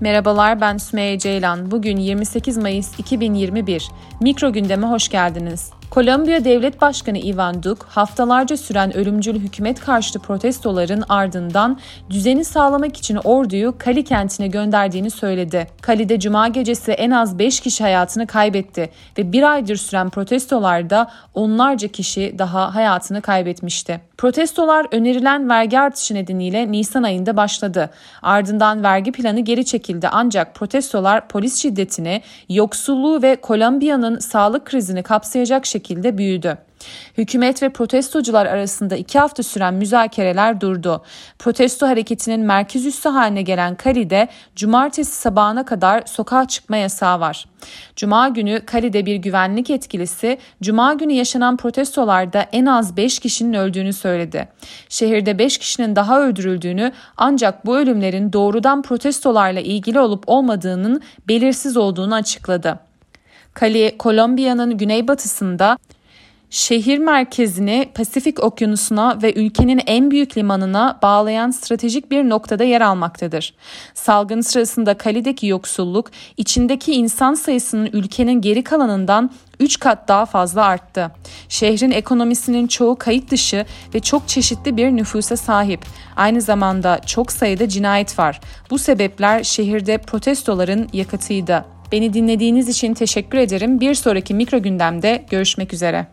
Merhabalar ben Sümeyye Ceylan. Bugün 28 Mayıs 2021. Mikro gündeme hoş geldiniz. Kolombiya Devlet Başkanı Ivan Duque, haftalarca süren ölümcül hükümet karşıtı protestoların ardından düzeni sağlamak için orduyu Cali kentine gönderdiğini söyledi. Cali'de cuma gecesi en az 5 kişi hayatını kaybetti ve bir aydır süren protestolarda onlarca kişi daha hayatını kaybetmişti. Protestolar önerilen vergi artışı nedeniyle Nisan ayında başladı. Ardından vergi planı geri çekildi ancak protestolar polis şiddetini, yoksulluğu ve Kolombiya'nın sağlık krizini kapsayacak şekilde büyüdü. Hükümet ve protestocular arasında iki hafta süren müzakereler durdu. Protesto hareketinin merkez üssü haline gelen Cali'de cumartesi sabahına kadar sokağa çıkma yasağı var. Cuma günü Cali'de bir güvenlik etkilisi Cuma günü yaşanan protestolarda en az 5 kişinin öldüğünü söyledi. Şehirde 5 kişinin daha öldürüldüğünü ancak bu ölümlerin doğrudan protestolarla ilgili olup olmadığının belirsiz olduğunu açıkladı. Kolombiya'nın güneybatısında şehir merkezini Pasifik Okyanusu'na ve ülkenin en büyük limanına bağlayan stratejik bir noktada yer almaktadır. Salgın sırasında Kali'deki yoksulluk içindeki insan sayısının ülkenin geri kalanından 3 kat daha fazla arttı. Şehrin ekonomisinin çoğu kayıt dışı ve çok çeşitli bir nüfusa sahip. Aynı zamanda çok sayıda cinayet var. Bu sebepler şehirde protestoların yakıtıydı. Beni dinlediğiniz için teşekkür ederim. Bir sonraki mikro gündemde görüşmek üzere.